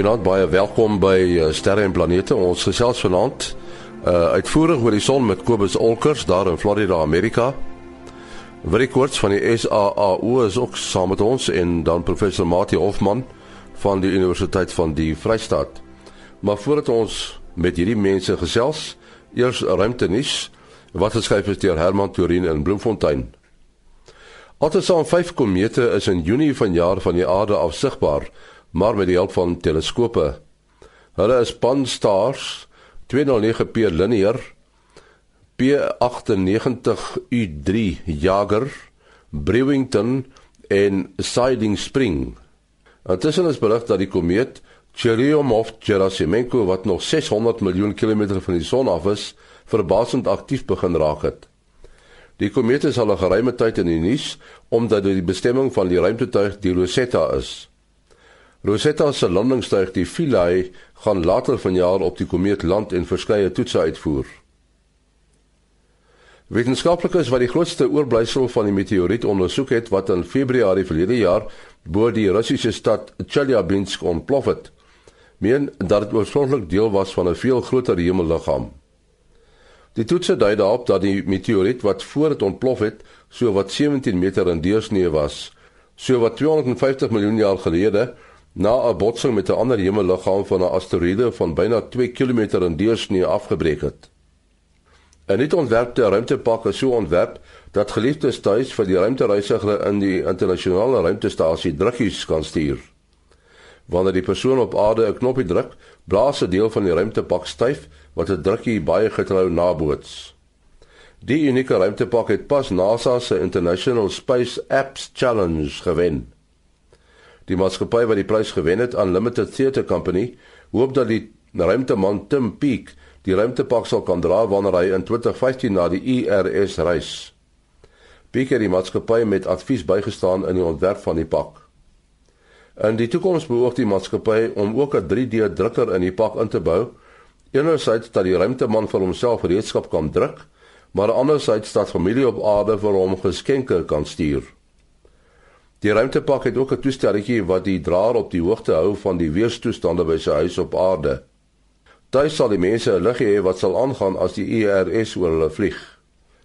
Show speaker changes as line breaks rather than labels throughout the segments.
Goeienaand, baie welkom by uh, Sterre en Planete. Ons gesels vanaand uh uitvoerig oor die son met Kobus Olkers daar in Florida, Amerika. Willie Koorts van die SAAU is ook saam met ons en dan professor Mati Hofman van die Universiteit van die Vrystaat. Maar voordat ons met hierdie mense gesels, eers ruimtenis wat geskryf is deur Herman Turin in Bloemfontein. Altesaam 5 komete is in Junie vanjaar van die aarde af sigbaar, maar met die hulp van teleskope. Hulle is Pan-STARRS 209P linear P98U3 Jager, Brewington en Siding Spring. Intussen is berig dat die komeet Churyumov-Gerasimenko wat nog 600 miljoen kilometer van die son af is, verbasend aktief begin raak het. Die komeet is al 'n geruime tyd in die nuus omdat dit die bestemming van die ruimtetuig die Rosetta is. Rosetta se landingstuig die Philae gaan later vanjaar op die komeet land en verskeie toetse uitvoer. Wetenskaplikes wat die grootste oorblysel van die meteoriet ondersoek het wat in Februarie verlede jaar bo die Russiese stad Chelyabinsk ontplof het, meen dat dit oorspronklik deel was van 'n veel groter hemelliggaam. Die toetse dui daarop dat die meteoriet wat voor dit ontplof het, so wat 17 meter in deursnee was, so wat 250 miljoen jaar gelede na 'n botsing met 'n ander hemelliggaam van 'n asteroïde van byna 2 km in deursnee afgebreek het. 'n nuut ontwerpte ruimtepak is so ontwerp dat geliefdes tuis vir die ruimtereisiger in die internasionale ruimtestasie drukkies kan stuur. Wanneer die persoon op aarde 'n knoppie druk, blaas 'n deel van die ruimtepak styf wat 'n drukkie baie getrou naboots. Die unieke ruimtepak het pas NASA se International Space Apps Challenge gewen. Die maatskappy wat die prys gewen het, Unlimited Theatre Company, hoop dat die ruimteman Tim Peake die ruimtepak sal kan dra wanneer hy in 2015 na die IRS reis. Peake het die maatskappy met advies bygestaan in die ontwerp van die pak. In die toekoms behoort die maatskappy om ook 'n 3D drukker in die pak in te bou. Enerzijds dat die ruimteman vir homself gereedskap kan druk, maar anderzijds dat familie op aarde vir hom geskenke kan stuur. Die ruimtepak het ook 'n toestelletjie wat die draer op die hoogte hou van die weerstoestande by sy huis op aarde. Tuis sal die mense 'n liggie hê wat sal aangaan as die IRS oor hulle vlieg.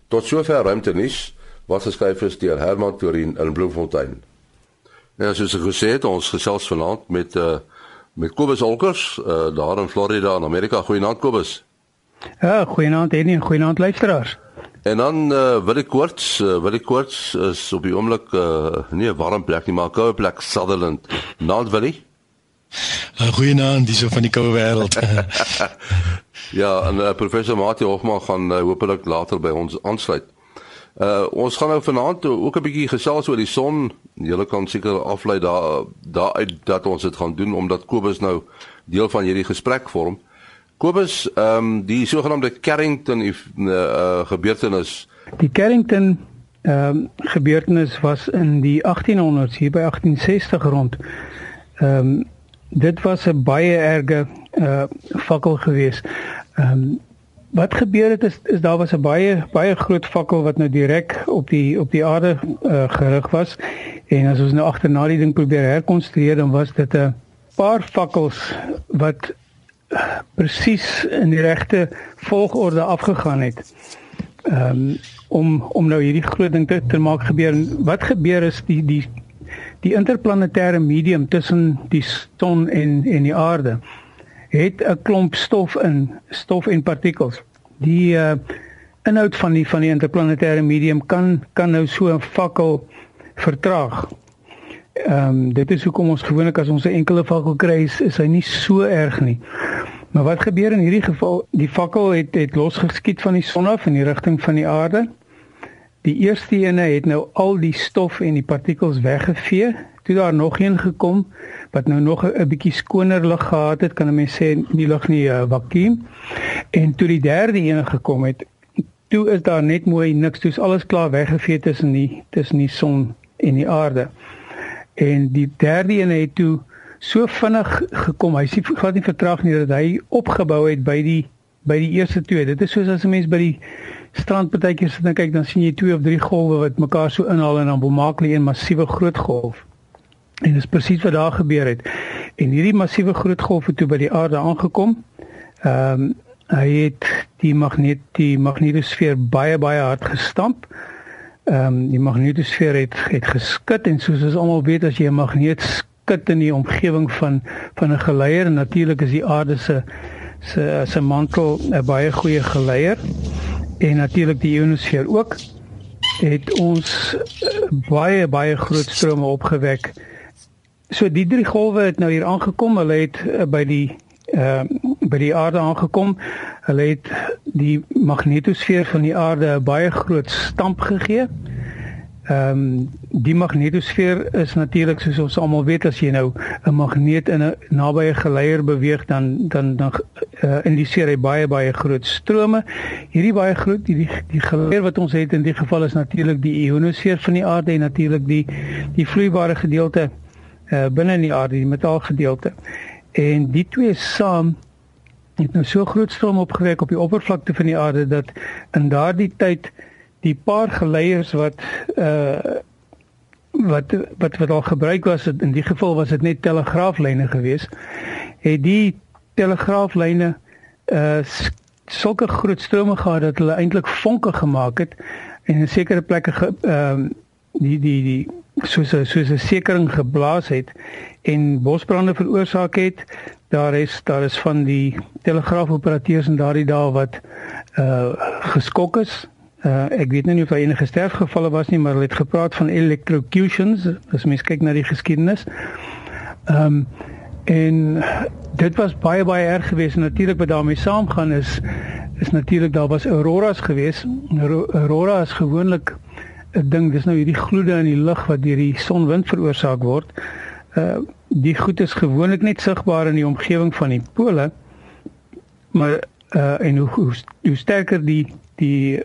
Tot sover ruimtenis wat geskryf is deur Herman Torin in Bloemfontein. Ja, soos ek gesê het, ons gesels vanaand met uh met Kobus Olkers uh daar in Florida in Amerika. Goeienaand Kobus.
Ja, goeienaand en goeienaand luisteraars.
En dan uh wil ek kort uh, wil ek kort is op die oomblik uh nie 'n warm plek nie, maar 'n koue plek Sutherland. Naand Willie.
Uh, goeienaand, dis so van die koue wêreld.
ja, en uh, professor Mati Hofman gaan uh, hopelik later by ons aansluit. Uh ons gaan nou vanaand ook 'n bietjie gesels oor die son. Julle kan seker aflei daar daaruit dat ons dit gaan doen omdat Kobus nou deel van hierdie gesprek vorm. Kobus, ehm um, die sogenaamde Carrington uh, gebeurtenis.
Die Carrington ehm um, gebeurtenis was in die 1800s hier by 1860 rond. Ehm um, dit was 'n baie erge uh fakkel geweest. Ehm um, wat gebeur het is is daar was 'n baie baie groot fakkel wat nou direk op die op die aarde uh, gerig was en as ons nou agterna die ding probeer herkonstrueer dan was dit 'n paar fakkels wat presies in die regte volgorde afgegaan het. Ehm um, om om nou hierdie groot ding te, te maak gebeur. Wat gebeur is die die die interplanetêre medium tussen die son en en die aarde het 'n klomp stof in, stof en partikels. Die uh inhoud van die van die interplanetêre medium kan kan nou so 'n fakkel vertraag. Ehm um, dit is hoekom ons gewoonlik as ons 'n enkele fakkel kry, is, is hy nie so erg nie. Maar wat gebeur in hierdie geval? Die fakkel het het losgeskiet van die son af in die rigting van die aarde. Die eerste ene het nou al die stof en die partikels weggevee. Toe daar nog een gekom wat nou nog 'n bietjie skoner lug gehad het, kan 'n mens sê die lug nie 'n uh, vakuum. En toe die derde een gekom het, toe is daar net mooi niks, toe's alles klaar weggevee tussen die tussen die son en die aarde. En die derde een het toe so vinnig gekom. Hy sê glad nie vertraag nie dat hy opgebou het by die by die eerste twee. Dit is soos as 'n mens by die strand partykeer sit en kyk dan sien jy twee of drie golwe wat mekaar so inhaal en dan maak hulle 'n massiewe groot golf. En dis presies wat daar gebeur het. En hierdie massiewe grootgolwe toe by die aarde aangekom. Ehm um, hy het die magneet die magnetosfeer baie baie hard gestamp. Um, die magnetosfeer het het geskit en soos ons almal weet as jy 'n magneet skud in die omgewing van van 'n geleier en natuurlik is die aarde se se se mantel 'n baie goeie geleier en natuurlik die ionosfeer ook het ons uh, baie baie groot strome opgewek. So die drie golwe het nou hier aangekom. Hulle het uh, by die ehm uh, by die aarde aangekom. Hulle het die magnetosfeer van die aarde 'n baie groot stamp gegee. Ehm um, die magnetosfeer is natuurlik soos ons almal weet as jy nou 'n magneet in 'n nabye geleier beweeg dan dan dan uh, indiseer hy baie baie groot strome. Hierdie baie groot die die, die geleier wat ons het in die geval is natuurlik die ionosfeer van die aarde en natuurlik die die vloeibare gedeelte uh, binne in die aarde, die metaalgedeelte. En die twee saam het nou so groot stroom opgewek op die oppervlakte van die aarde dat in daardie tyd die paar geleiers wat uh wat wat wat al gebruik was in die geval was dit net telegraaflyne gewees het die telegraaflyne uh sulke groot strome gehad dat hulle eintlik vonke gemaak het en in sekere plekke ehm uh, die die die soos 'n soos 'n sekering geblaas het en bosbrande veroorsaak het daar is daar is van die telegraafoperateurs in daardie dae wat uh geskok is Uh, ek weet nie of daar enige sterfgevalle was nie, maar hulle het gepraat van electrocutions as mens kyk na die geskiedenis. Ehm um, en dit was baie baie erg geweest en natuurlik wat daarmee saamgaan is is natuurlik daar was auroras geweest. Aurora is gewoonlik 'n ding, dis nou hierdie gloede in die lug wat deur die sonwind veroorsaak word. Uh die goed is gewoonlik net sigbaar in die omgewing van die pole. Maar uh en hoe hoe, hoe sterker die die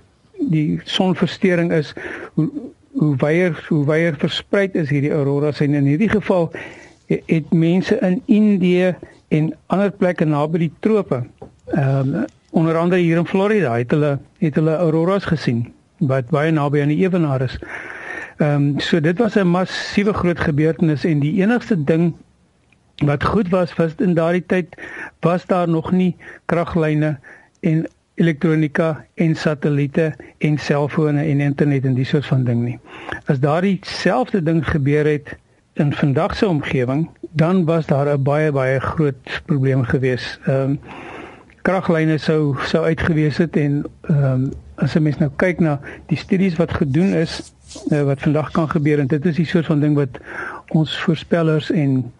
die sonversteuring is hoe hoe wyer hoe wyer versprei is hierdie auroras en in hierdie geval het mense in Indië en ander plekke naby die trope ehm um, onder andere hier in Florida het hulle het hulle auroras gesien wat baie naby aan die ewenaar is. Ehm um, so dit was 'n massiewe groot gebeurtenis en die enigste ding wat goed was was in daardie tyd was daar nog nie kraglyne en elektronika en satelliete en selfone en internet en die soort van ding nie. As daardie selfde ding gebeur het in vandag se omgewing, dan was daar 'n baie baie groot probleem gewees. Ehm um, kraglyne sou sou uitgewees het en ehm um, as 'n mens nou kyk na die studies wat gedoen is uh, wat vandag kan gebeur en dit is die soort van ding wat ons voorspellers en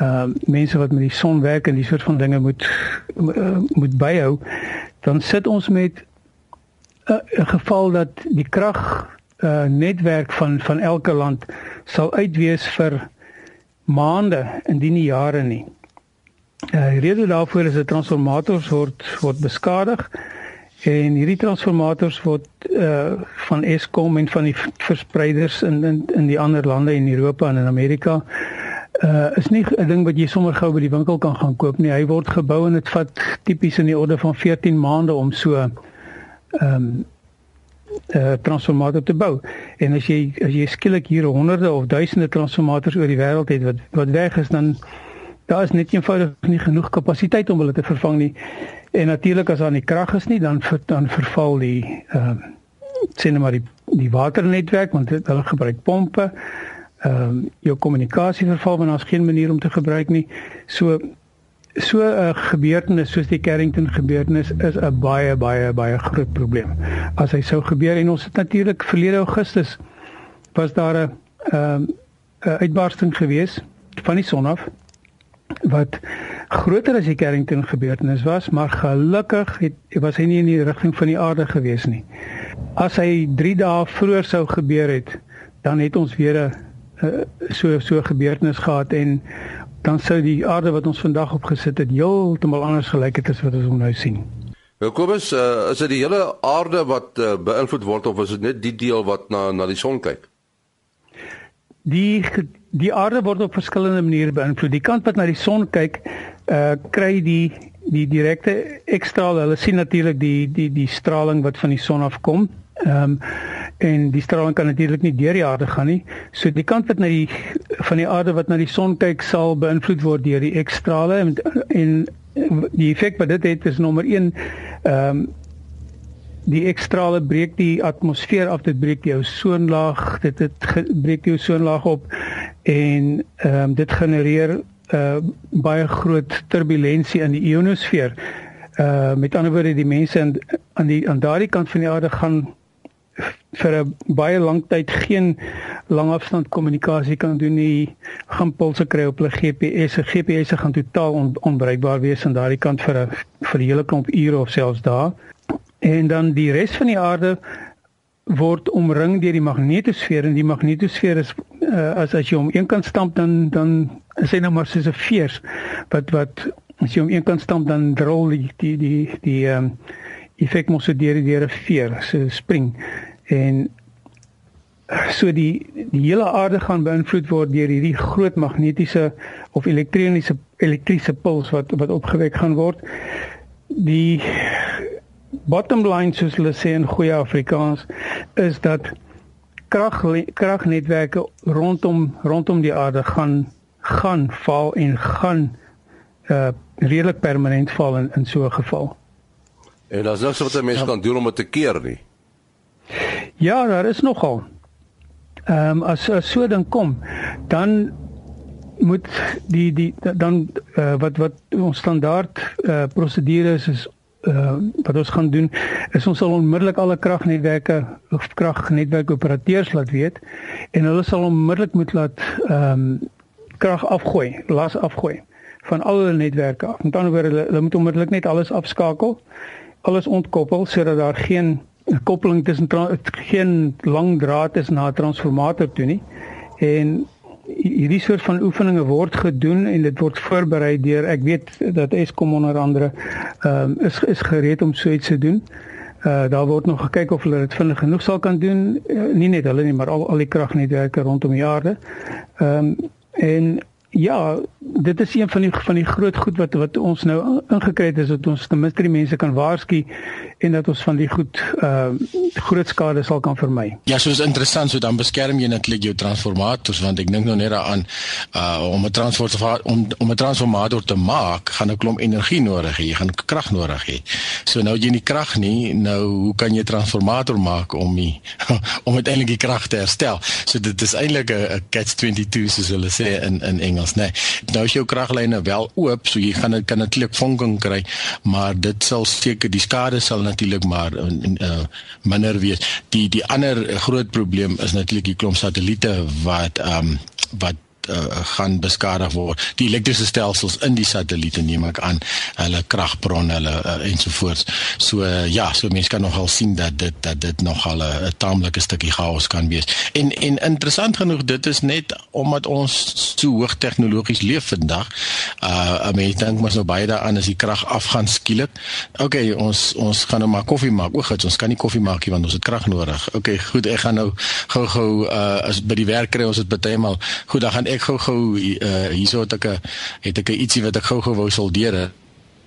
uh, mense wat met die son werk en die soort van dinge moet uh, moet byhou dan sit ons met 'n geval dat die krag uh, netwerk van van elke land sal uitwees vir maande indien nie jare nie. Uh, die rede daarvoor is dat transformators word word beskadig en hierdie transformators word uh, van Eskom en van die verspreiders in in in die ander lande in Europa en in Amerika uh is nie 'n ding wat jy sommer gou by die winkel kan gaan koop nie. Hy word gebou en dit vat tipies in die orde van 14 maande om so ehm um, 'n uh, transformator te bou. En as jy as jy skielik hier honderde of duisende transformators oor die wêreld het wat wat weg is dan daar is net eenvoudig nie genoeg kapasiteit om hulle te vervang nie. En natuurlik as daar nie krag is nie, dan ver, dan verval die ehm uh, sien nou maar die die waternetwerk want hulle gebruik pompe ehm um, jou kommunikasie verval want daar's geen manier om te gebruik nie. So so 'n uh, gebeurtenis soos die Carrington gebeurtenis is 'n baie baie baie groot probleem. As hy sou gebeur en ons het natuurlik verlede Augustus was daar 'n ehm um, uitbarsting gewees van die son af wat groter as die Carrington gebeurtenis was, maar gelukkig het was hy nie in die rigting van die aarde gewees nie. As hy 3 dae vroeër sou gebeur het, dan het ons weer 'n uh, so so gebeurtenis gehad en dan sou die aarde wat ons vandag opgesit het heeltemal anders gelyk het as wat ons nou sien.
Nou Kobus, uh, is dit die hele aarde wat uh, beïnvloed word of is dit net die deel wat na na die son kyk?
Die die aarde word op verskillende maniere beïnvloed. Die kant wat na die son kyk, uh kry die die direkte ekstraal. Hulle sien natuurlik die die die straling wat van die son afkom. Ehm um, en die straling kan natuurlik nie deur die aarde gaan nie. So die kant wat na die van die aarde wat na die son kyk sal beïnvloed word deur die X-strale en, en die effek wat dit het is nommer 1 ehm um, die X-strale breek die atmosfeer af, dit breek jou ozonlaag, dit dit breek jou ozonlaag op en ehm um, dit genereer uh baie groot turbulensie in die ionosfeer. Uh met ander woorde die mense aan aan die aan daardie kant van die aarde gaan vir 'n baie lang tyd geen langafstand kommunikasie kan doen nie. Gaan pulse kry op hulle GPS. Se GPS se gaan totaal on, onbruikbaar wees aan daardie kant vir 'n vir 'n hele klomp ure of selfs dae. En dan die res van die aarde word omring deur die magnetosfeer en die magnetosfeer is uh, as as jy om een kant stamp dan dan is hy nou maar soos 'n veers wat wat as jy om een kant stamp dan rol die die die die ehm um, effek so deur deur 'n veer so spring. En so die die hele aarde gaan beïnvloed word deur hierdie groot magnetiese of elektroniese elektriese puls wat wat opgewek gaan word. Die bottom line soos hulle sê in goeie Afrikaans is dat krag kragnetwerke rondom rondom die aarde gaan gaan val en gaan uh redelik permanent val in in so 'n geval.
En daar's niks wat 'n mens ja. kan doen om dit te keer nie.
Ja, daar is nogal. Ehm um, as, as so ding kom, dan moet die die dan uh, wat wat ons standaard uh, prosedure is is uh, wat ons gaan doen is ons sal onmiddellik alle kragnetwerke of kragnetwerkoperateurs laat weet en hulle sal onmiddellik moet laat ehm um, krag afgooi, las afgooi van al hulle netwerke af. Met ander woorde hulle, hulle moet onmiddellik net alles afskakel alles ontkoppel sodat daar geen koppeling tussen geen lang draad is na 'n transformator toe nie. En hierdie soort van oefeninge word gedoen en dit word voorberei deur ek weet dat Eskom onder andere ehm um, is is gereed om so iets te doen. Uh daar word nog gekyk of hulle dit vinnig genoeg sal kan doen. Uh, nie net hulle nie, maar al al die kragnetwerke rondom die aarde. Ehm um, en Ja, dit is een van die van die groot goed wat wat ons nou ingekry het is dat ons ten minste die mense kan waarsku en dat ons van die goed uh groot skade sal kan vermy.
Ja, so is interessant so dan beskerm jy netlik jou transformators want ek dink nou net daaraan uh om 'n transformator om om 'n transformator te maak, gaan 'n klomp energie nodig hê, jy gaan krag nodig hê. So nou jy nie krag nie, nou hoe kan jy 'n transformator maak om die, om uiteindelik die krag te herstel? So dit is eintlik 'n catch 22 soos hulle sê in in Engels, né? Nee. Nou is jou kraglyne wel oop, so jy gaan dit kan natuurlik vonking kry, maar dit sal seker die skade sal natuurlik maar uh, minder wees. Die die ander groot probleem is natuurlik die klomp satelliete wat ehm um, wat uh, gaan beskadig word. Die elektriese stelsels in die satelliete neem ek aan, hulle kragbronne, hulle uh, ensovoorts. So uh, ja, so mense kan nogal sien dat dit dat dit nogal 'n taamlike stukkie chaos kan wees. En en interessant genoeg, dit is net omdat ons so hoog tegnologies leef vandag. Uh mense dink mos nou baie daaraan as die krag afgaan skielik. OK, ons ons gaan nou maar koffie maak. O, gits, ons kan nie koffie maak nie want ons het krag nodig. OK, goed, ek gaan nou gou-gou uh as by die werk kry ons dit baie maal. Goed, dan gaan ek gou-gou uh, hierso het ek 'n het ek 'n ietsie wat ek gou-gou wou soldeer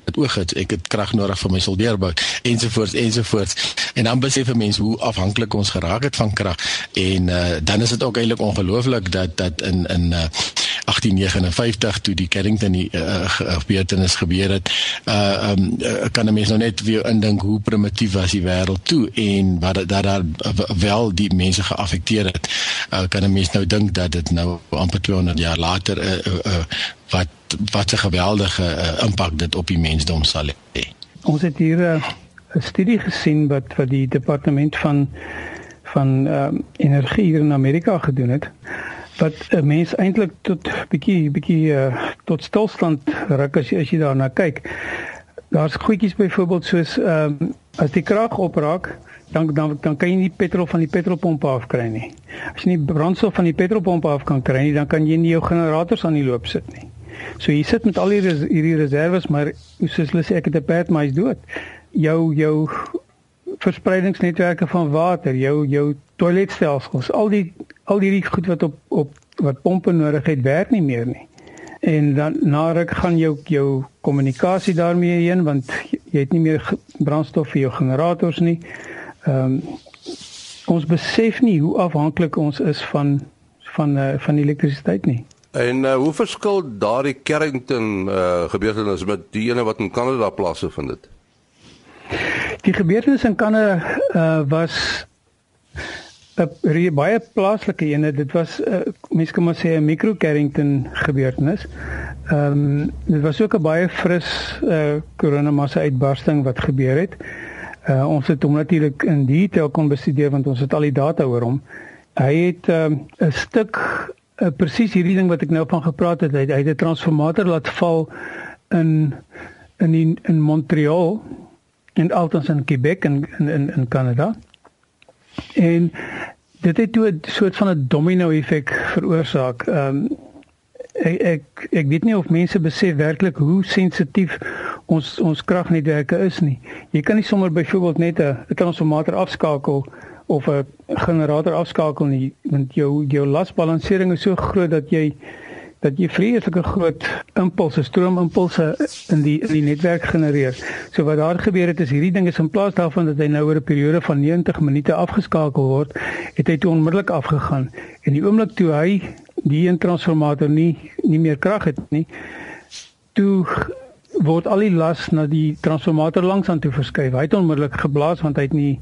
het oog het ek het krag nodig vir my soldeerbout ensovoorts ensovoorts en dan besef 'n mens hoe afhanklik ons geraak het van krag en uh, dan is dit ook eintlik ongelooflik dat dat in in uh, 1859 toe die Carrington die uh, gebeurtenis gebeur het uh um, uh, kan 'n mens nou net weer indink hoe primitief was die wêreld toe en wat dat daar wel die mense geaffekteer het uh, kan 'n mens nou dink dat dit nou amper 200 jaar later uh, uh, uh, wat wat 'n geweldige uh, impak dit op die mensdom sal hê.
Ons het hier 'n uh, studie gesien wat wat die departement van van uh, energie hier in Amerika gedoen het wat 'n mens eintlik tot bietjie bietjie uh, tot stilstand ruk as jy as jy daarna kyk. Daar's goedjies byvoorbeeld soos ehm um, as die krag opraak, dan dan dan kan jy nie petrol van die petrolpomp af kry nie. As jy nie brandstof van die petrolpomp af kan kry nie, dan kan jy nie jou generators aan die loop sit nie. So jy sit met al hierdie hierdie reserves, maar soos hulle sê ek het 'n pad maar is dood. Jou jou verspreidingsnetwerke van water, jou jou toiletstelsels, al die al hierdie goed wat op op wat pompe nodig het, werk nie meer nie. En dan na ruk gaan jou jou kommunikasie daarmee heen want jy het nie meer brandstof vir jou generators nie. Ehm um, ons besef nie hoe afhanklik ons is van van uh, van elektrisiteit nie.
En uh, hoe verskil daardie Carrington uh, gebeurtenis met die ene wat in Kanada plaasgevind het?
Die gebeurtenis in Kanada uh, was 'n baie plaaslike ene. Dit was uh, mense kan maar sê 'n micro Carrington gebeurtenis. Ehm um, dit was ook 'n baie fris uh, koronamassa uitbarsting wat gebeur het. Uh, ons het hom natuurlik in detail kon bestudeer want ons het al die data oor hom. Hy het 'n um, stuk uh, presies hierdie ding wat ek nou van gepraat het, hy, het 'n transformator laat val in in in, in Montreal en altens in Quebec in in in Kanada. En dit het toe 'n soort van 'n domino effek veroorsaak. Ehm um, ek, ek ek weet nie of mense besef werklik hoe sensitief ons ons kragnetwerke is nie. Jy kan nie sommer byvoorbeeld net 'n transformator afskakel of 'n generator afskakel nie want jou jou lasbalansering is so groot dat jy dat jy vreeslike groot impulse, stroomimpulse in die in die netwerk genereer. So wat daar gebeur het is hierdie ding is in plaas daarvan dat hy nou oor 'n periode van 90 minute afgeskakel word, het hy toe onmiddellik afgegaan. En die oomblik toe hy die een transformator nie nie meer krag het nie, toe word al die las na die transformator langs aan toe verskuif. Hy het onmiddellik geblaas want hy het nie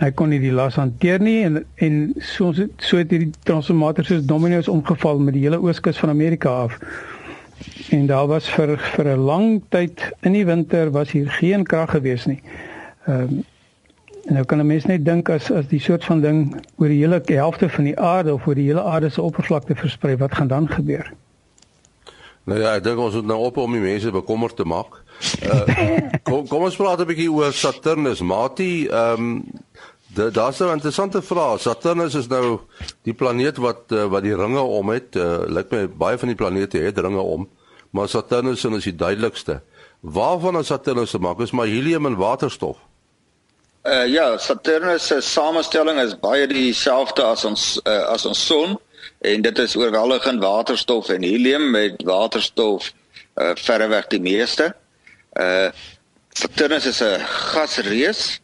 hy kon nie die las hanteer nie en en so so het hierdie transformators soos domino's omgeval met die hele ooskus van Amerika af. En daar was vir vir 'n lang tyd in die winter was hier geen krag gewees nie. Ehm um, en nou kan 'n mens net dink as as die soort van ding oor die hele helfte van die aarde of oor die hele aarde se oppervlakte versprei, wat gaan dan gebeur?
Nou ja, ek dink ons moet nou op om die mense bekommerd te maak. Uh, kom kom ons praat 'n bietjie oor Saturnus. Mati, ehm um, daar's 'n interessante vraag. Saturnus is nou die planeet wat uh, wat die ringe om het. Uh, Lyk my baie van die planete het ringe om, maar Saturnus is die duidelikste. Waarvan is Saturnus gemaak? Is maar helium en waterstof.
Uh ja, Saturnus se samestelling is baie dieselfde as ons uh, as ons son en dit is oorweldigend waterstof en helium met waterstof uh verreweg die meeste. Uh Saturnus is 'n gasreus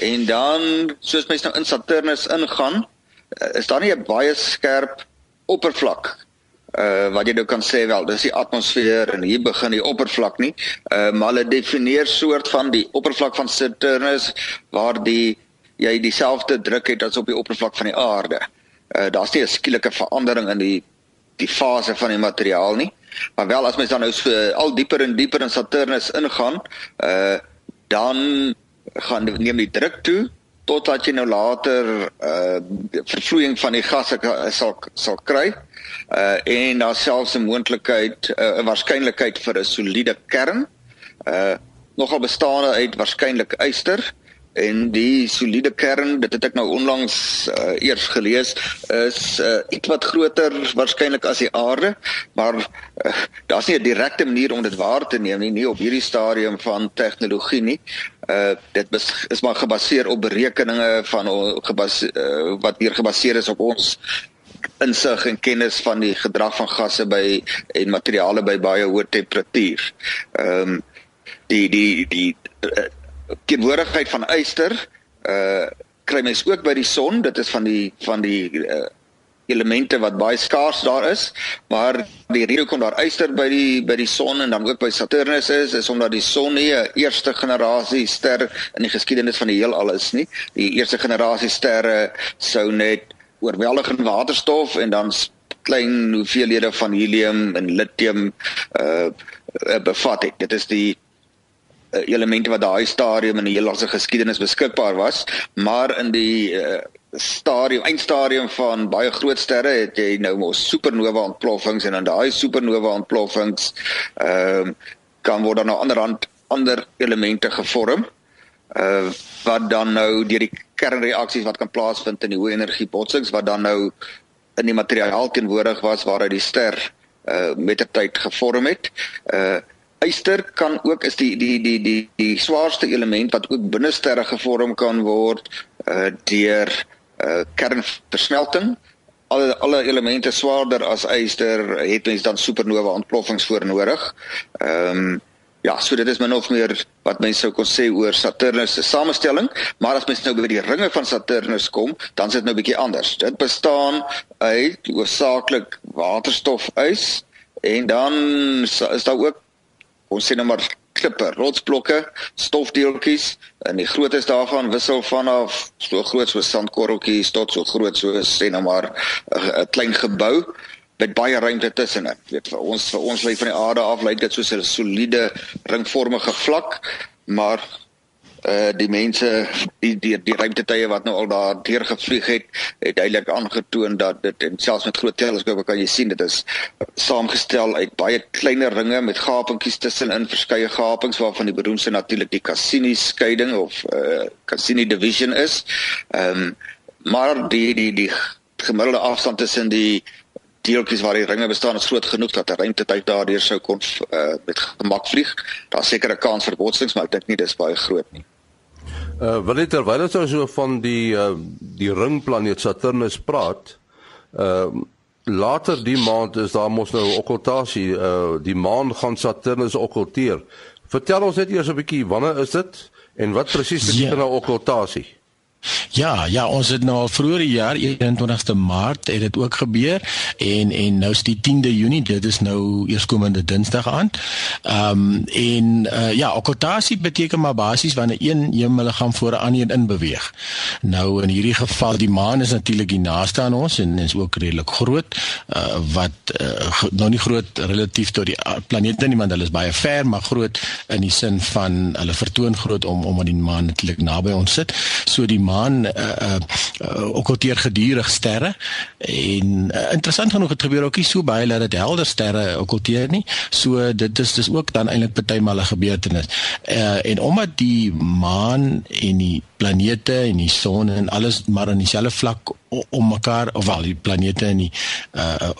en dan soos mense nou in Saturnus ingaan, uh, is daar nie 'n baie skerp oppervlak uh wat jy nou kan sê wel dis die atmosfeer en hier begin die oppervlak nie uh maar hulle definieer soort van die oppervlak van Saturnus waar die jy dieselfde druk het as op die oppervlak van die aarde. Uh daar's nie 'n skielike verandering in die die fase van die materiaal nie. Maar wel as mens dan nou so al dieper en dieper in Saturnus ingaan, uh dan gaan neem die druk toe totdat jy nou later uh vervloeiing van die gasse sal sal kry. Uh en daar selfs 'n moontlikheid 'n uh, waarskynlikheid vir 'n soliede kern. Uh nogal bestaande uit waarskynlik yster en die soliede kern dit het ek nou onlangs uh, eers gelees is uh, iets wat groter waarskynlik as die aarde maar uh, daar's nie 'n direkte manier om dit waar te neem nie nie op hierdie stadium van tegnologie nie uh, dit is maar gebaseer op berekeninge van gebase, uh, wat hier gebaseer is op ons insig en kennis van die gedrag van gasse by en materiale by baie hoë temperatuur. Ehm um, die die die uh, teenwoordigheid van yster uh kry mens ook by die son. Dit is van die van die uh, elemente wat baie skaars daar is. Maar die rede hoekom daar yster by die by die son en dan ook by Saturnus is is omdat die son nie 'n eerste generasie ster in die geskiedenis van die heelal is nie. Die eerste generasie sterre sou net oorweldigende waterstof en dan klein hoeveelhede van helium en lithium uh bevat het. Dit is die elemente wat daai stadium in die hele se geskiedenis beskikbaar was, maar in die uh, stadium eindstadium van baie groot sterre het jy nou mos supernova ontploffings en dan daai supernova ontploffings ehm uh, kan word dan nou anderhand ander elemente gevorm uh wat dan nou deur die kernreaksies wat kan plaasvind in die hoë energie botsings wat dan nou in die materiaal teenwoordig was waaruit die ster uh met die tyd gevorm het. Uh yster kan ook is die die die die die swaarste element wat ook binne sterre gevorm kan word uh deur uh kernversmelting alle alle elemente swaarder as yster het mens dan supernova ontploffings voor nodig. Ehm um, Ja, so dit is min of meer wat mense sou kon sê oor Saturnus se samestelling, maar as mens nou by die ringe van Saturnus kom, dan is dit nou bietjie anders. Dit bestaan uit hoofsaaklik waterstof, ys en dan is daar ook ons sê nou maar klippe, rotsblokke, stofdeeltjies en die grootte daarvan wissel vanaf so groot so sandkorreltjies tot so groot so sê nou maar 'n klein gebou met baie ruimte tussenin. Weet vir ons vir ons lê van die aarde af lyk dit soos 'n soliede ringvormige vlak, maar uh die mense die die, die ruimtetuie wat nou al daar deur gevlieg het, het duidelik aangetoon dat dit en selfs met groot teleskope kan jy sien dit is saamgestel uit baie kleiner ringe met gapingkies tussenin, verskeie gapings waarvan die beroemdste natuurlik die Cassini skeiding of uh Cassini division is. Ehm um, maar die die die gemiddelde afstand tussen die deeltjies waar die ringe bestaan is groot genoeg dat 'n ruimtetyd daardeur sou kon uh, met gemak vlieg. Daar's seker 'n kans vir botsings, maar ek dink nie dis baie groot nie.
Uh wil dit terwyl ons nou so van die uh die ringplaneet Saturnus praat, uh later die maand is daar mos nou okkultasie, uh die maan gaan Saturnus okkulteer. Vertel ons net eers 'n bietjie wanneer is dit en wat presies beteken ja. nou okkultasie?
Ja, ja, ons het nou al vroeër die jaar 21ste Maart het dit ook gebeur en en nou is die 10de Junie, dit is nou eerskomende Dinsdag aan. Ehm um, en uh, ja, okkultasie beteken maar basies wanneer een hemelliggaam voor 'n ander in beweeg. Nou in hierdie geval die maan is natuurlik die naaste aan ons en is ook redelik groot uh, wat uh, nou nie groot relatief tot die planete nie, want hulle is baie ver, maar groot in die sin van hulle vertoon groot om omdat die maan natuurlik naby ons sit. So die maan maan uh, uh, uh, ook alteer gedurig sterre. En uh, interessant genoeg het gebeur ook nie so baie dat dit helder sterre ook alteer nie. So dit is dis ook dan eintlik partymal 'n gebeurtenis. Uh, en omdat die maan en die planete en die son en alles maar in dieselfde vlak om mekaar of al die planete in die uh,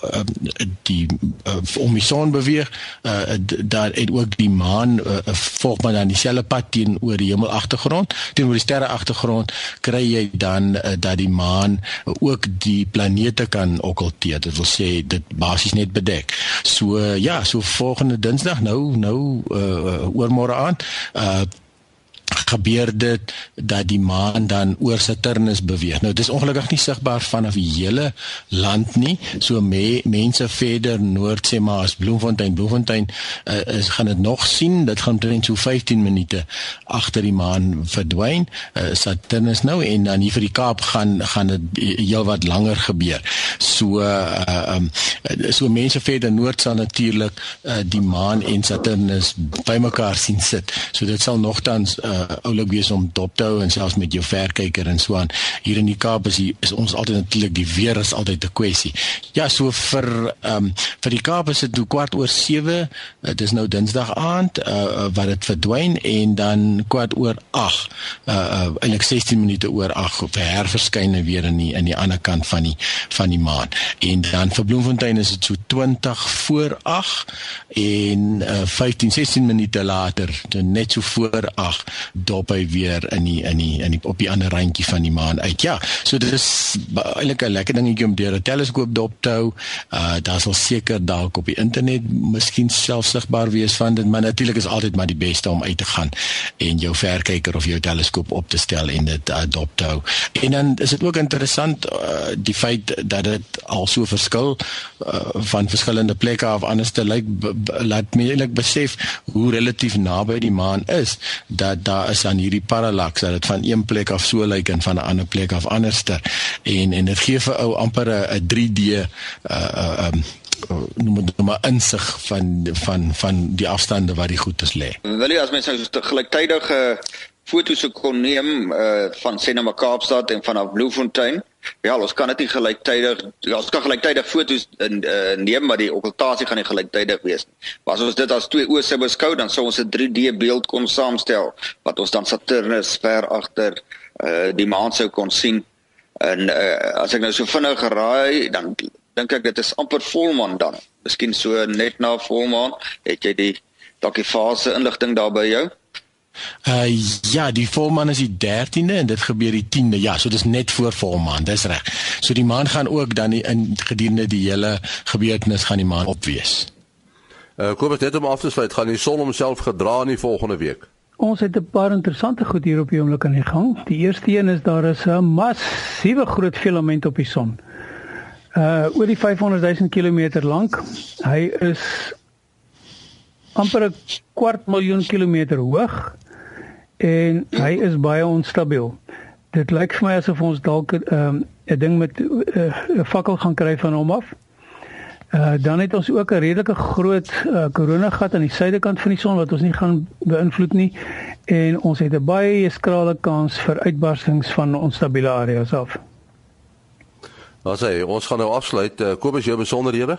die uh, om die son beweeg uh daar het ook die maan uh, volg maar dan dieselfde pad teenoor die hemelagtergrond. Teenoor die sterre agtergrond kry jy dan uh, dat die maan ook die planete kan okkulteer. Dit wil sê dit basies net bedek. So uh, ja so volgende dinsdag nou nou uh, oormôre aan uh gebeur dit dat die maan dan oor Saturnus beweeg. Nou dis ongelukkig nie sigbaar vanaf die hele land nie. So me, mense verder noord sê maar as Bloemfontein, Bloemfontein uh, is gaan dit nog sien. Dit gaan omtrent so 15 minute agter die maan verdwyn. Uh, Saturnus nou en dan hier vir die Kaap gaan gaan dit heel wat langer gebeur. So uh um so mense verder noord sal natuurlik uh, die maan en Saturnus bymekaar sien sit. So dit sal nogtans uh uh, oulik wees om dop te hou en selfs met jou verkyker en so aan. Hier in die Kaap is, die, is ons altyd natuurlik die weer is altyd 'n kwessie. Ja, so vir ehm um, vir die Kaap is dit kwart oor 7. Dit is nou Dinsdag aand uh, wat dit verdwyn en dan kwart oor 8. Uh, uh eintlik 16 minute oor 8 op herverskyn weer in die in die ander kant van die van die maan. En dan vir Bloemfontein is dit so 20 voor 8 en uh, 15 16 minute later, net so voor 8 dop hy weer in die in die in die op die ander randjie van die maan uit. Ja, so dit is eintlik 'n lekker dingetjie om deur 'n teleskoop dop te hou. Uh daar sal seker dalk op die internet miskien self sigbaar wees van dit, maar natuurlik is altyd maar die beste om uit te gaan en jou verkyker of jou teleskoop op te stel en dit uh, dop te hou. En dan is dit ook interessant uh, die feit dat dit al so verskil uh, van verskillende plekke af anders te lyk laat my eintlik besef hoe relatief naby die maan is dat daar is aan hierdie parallax dat dit van een plek af so lyk en van 'n ander plek af anderster en en dit gee vir ou amper 'n 3D uh uh um noem dit maar insig van van van die afstande wat die goed is lê.
Wil jy as mens nou gelyktydige foto's kon neem uh van Senema Kaapstad en vanaf Bloemfontein Ja, ons kan dit nie gelyktydig ja, ons kan gelyktydig foto's in uh, neem maar die okkultasie gaan nie gelyktydig wees nie. Maar as ons dit as twee oë sou beskou dan sou ons 'n 3D beeld kon saamstel wat ons dan Saturnus ver agter uh, die maan sou kon sien. En uh, as ek nou so vinnig geraai dan dink ek dit is amper volmaan dan. Miskien so net na volmaan het jy die dalk die fase inligting daar by jou.
Uh ja, die volmaan is die 13de en dit gebeur die 10de. Ja, so dis net voor volmaan, dis reg. So die maan gaan ook dan in gedurende die hele gebeurtenis gaan die maan opwees.
Uh, kom ons net om af te sluit, gaan die son homself gedra in die volgende week?
Ons het 'n paar interessante goed hier op die oomblik aan die gang. Die eerste een is daar is 'n massiewe groot filament op die son. Uh oor die 500 000 km lank. Hy is amper 'n kwart miljoen kilometer hoog en hy is baie onstabiel. Dit lyk vir my asof ons dalk 'n um, 'n ding met uh, 'n fakkel gaan kry van hom af. Uh dan het ons ook 'n redelike groot uh, koronagat aan die suidekant van die son wat ons nie gaan beïnvloed nie en ons het 'n baie skrale kans vir uitbarstings van onstabiele areas af.
Nou sê ons gaan nou afsluit. Uh, Kobus jou besonderhede?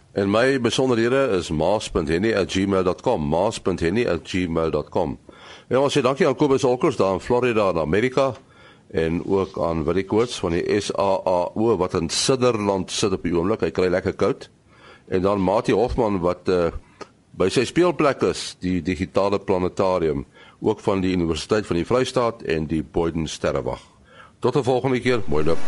En my besonderhede is maas.henny@gmail.com, maas.henny@gmail.com. En ons sê dankie aan Kobus Olkers daar in Florida in Amerika en ook aan Willie Koorts van die SAAO wat in Suiderland sit op die oomblik. Hy kry lekker koud. En dan Mati Hofman wat uh, by sy speelplek is, die digitale planetarium, ook van die Universiteit van die Vrystaat en die Boyden Sterrewag. Tot 'n volgende keer, mooi loop.